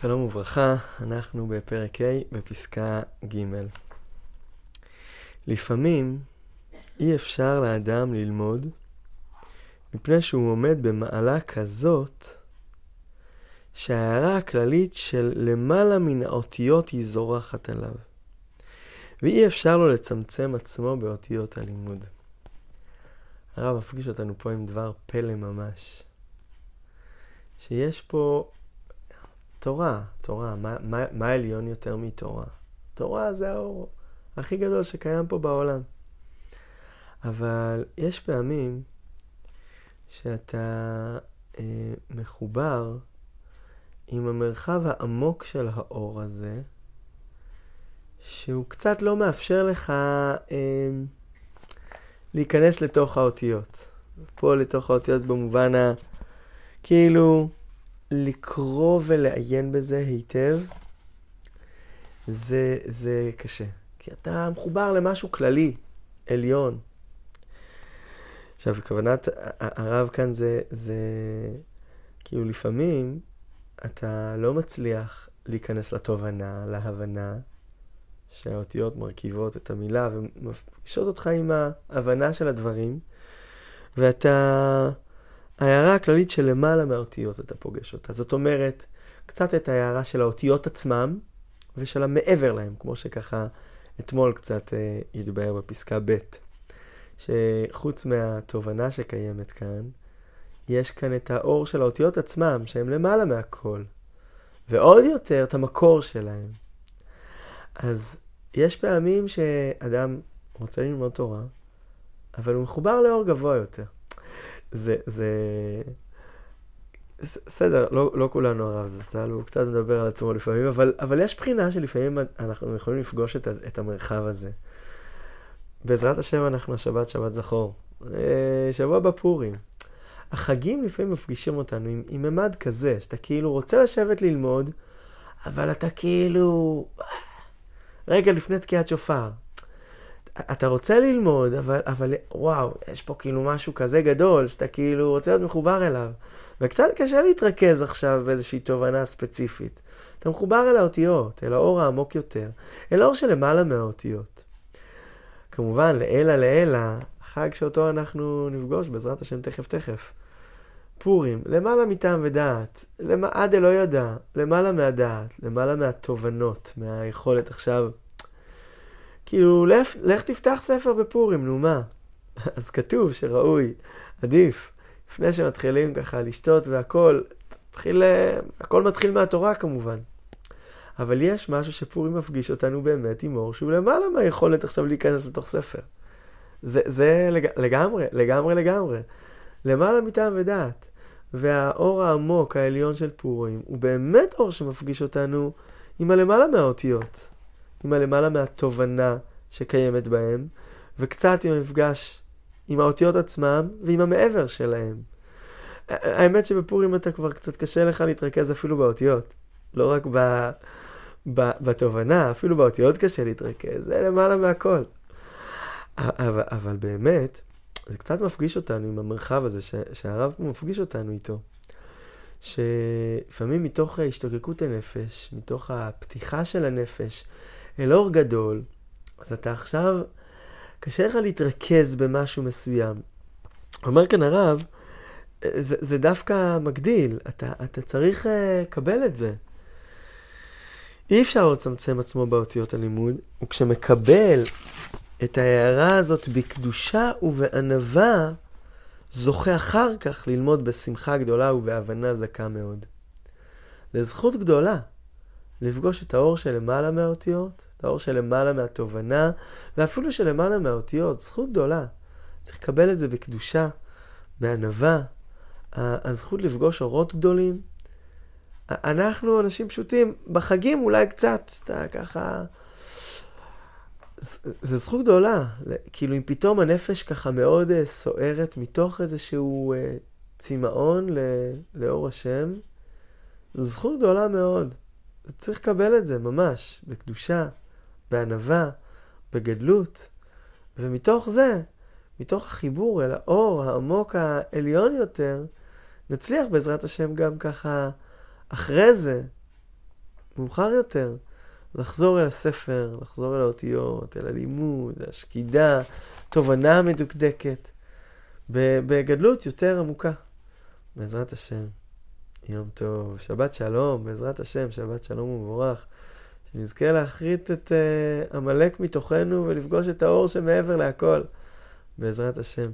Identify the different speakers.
Speaker 1: שלום וברכה, אנחנו בפרק ה' בפסקה ג'. לפעמים אי אפשר לאדם ללמוד מפני שהוא עומד במעלה כזאת שההערה הכללית של למעלה מן האותיות היא זורחת עליו. ואי אפשר לו לצמצם עצמו באותיות הלימוד. הרב מפגיש אותנו פה עם דבר פלא ממש. שיש פה תורה, תורה, מה, מה, מה עליון יותר מתורה? תורה זה האור הכי גדול שקיים פה בעולם. אבל יש פעמים שאתה אה, מחובר עם המרחב העמוק של האור הזה, שהוא קצת לא מאפשר לך אה, להיכנס לתוך האותיות. פה לתוך האותיות במובן ה... כאילו, לקרוא ולעיין בזה היטב, זה, זה קשה. כי אתה מחובר למשהו כללי, עליון. עכשיו, כוונת הרב כאן זה, זה כאילו לפעמים אתה לא מצליח להיכנס לתובנה, להבנה, שהאותיות מרכיבות את המילה ומפגישות אותך עם ההבנה של הדברים, ואתה... ההערה הכללית של למעלה מהאותיות אתה פוגש אותה. זאת אומרת, קצת את ההערה של האותיות עצמם ושל המעבר להם, כמו שככה אתמול קצת אה, התבהר בפסקה ב', שחוץ מהתובנה שקיימת כאן, יש כאן את האור של האותיות עצמם, שהם למעלה מהכל, ועוד יותר את המקור שלהם. אז יש פעמים שאדם רוצה ללמוד תורה, אבל הוא מחובר לאור גבוה יותר. זה, זה... בסדר, לא, לא כולנו הרב זצ"ל, הוא קצת מדבר על עצמו לפעמים, אבל, אבל יש בחינה שלפעמים אנחנו יכולים לפגוש את, את המרחב הזה. בעזרת השם אנחנו השבת שבת זכור. אה, שבוע בפורים. החגים לפעמים מפגישים אותנו עם, עם ממד כזה, שאתה כאילו רוצה לשבת ללמוד, אבל אתה כאילו... רגע לפני תקיעת שופר. אתה רוצה ללמוד, אבל, אבל וואו, יש פה כאילו משהו כזה גדול, שאתה כאילו רוצה להיות מחובר אליו. וקצת קשה להתרכז עכשיו באיזושהי תובנה ספציפית. אתה מחובר אל האותיות, אל האור העמוק יותר, אל האור שלמעלה מהאותיות. כמובן, לעילא לעילא, החג שאותו אנחנו נפגוש בעזרת השם תכף תכף. פורים, למעלה מטעם ודעת, למ... עד אלוהי ידע, למעלה מהדעת, למעלה מהתובנות, מהיכולת עכשיו כאילו, לך, לך תפתח ספר בפורים, נו מה? אז כתוב שראוי, עדיף, לפני שמתחילים ככה לשתות והכל, תתחיל, אה, הכל מתחיל מהתורה כמובן. אבל יש משהו שפורים מפגיש אותנו באמת עם אור שהוא למעלה מהיכולת עכשיו להיכנס לתוך ספר. זה, זה לג, לגמרי, לגמרי לגמרי. למעלה מטעם ודעת. והאור העמוק העליון של פורים הוא באמת אור שמפגיש אותנו עם הלמעלה מהאותיות. עם הלמעלה מהתובנה שקיימת בהם, וקצת עם המפגש עם האותיות עצמם ועם המעבר שלהם. האמת שבפורים אתה כבר קצת קשה לך להתרכז אפילו באותיות. לא רק ב, ב, בתובנה, אפילו באותיות קשה להתרכז, זה למעלה מהכל. אבל, אבל באמת, זה קצת מפגיש אותנו עם המרחב הזה, ש, שהרב מפגיש אותנו איתו. שלפעמים מתוך השתוקקות הנפש, מתוך הפתיחה של הנפש, אל אור גדול, אז אתה עכשיו, קשה לך להתרכז במשהו מסוים. אומר כאן הרב, זה, זה דווקא מגדיל, אתה, אתה צריך uh, לקבל את זה. אי אפשר לצמצם עצמו באותיות הלימוד, וכשמקבל את ההערה הזאת בקדושה ובענווה, זוכה אחר כך ללמוד בשמחה גדולה ובהבנה זכה מאוד. זו זכות גדולה לפגוש את האור שלמעלה מהאותיות, את האור שלמעלה מהתובנה, ואפילו שלמעלה מהאותיות, זכות גדולה. צריך לקבל את זה בקדושה, בענווה. הזכות לפגוש אורות גדולים. אנחנו אנשים פשוטים, בחגים אולי קצת, אתה ככה... זו זכות גדולה, כאילו אם פתאום הנפש ככה מאוד אה, סוערת מתוך איזשהו אה, צמאון לאור השם, זו זכות גדולה מאוד. צריך לקבל את זה ממש, בקדושה, בענווה, בגדלות, ומתוך זה, מתוך החיבור אל האור העמוק העליון יותר, נצליח בעזרת השם גם ככה אחרי זה מאוחר יותר, לחזור אל הספר, לחזור אל האותיות, אל הלימוד, השקידה, תובנה מדוקדקת, בגדלות יותר עמוקה. בעזרת השם, יום טוב, שבת שלום, בעזרת השם, שבת שלום ומבורך. שנזכה להכרית את uh, עמלק מתוכנו ולפגוש את האור שמעבר להכל, בעזרת השם.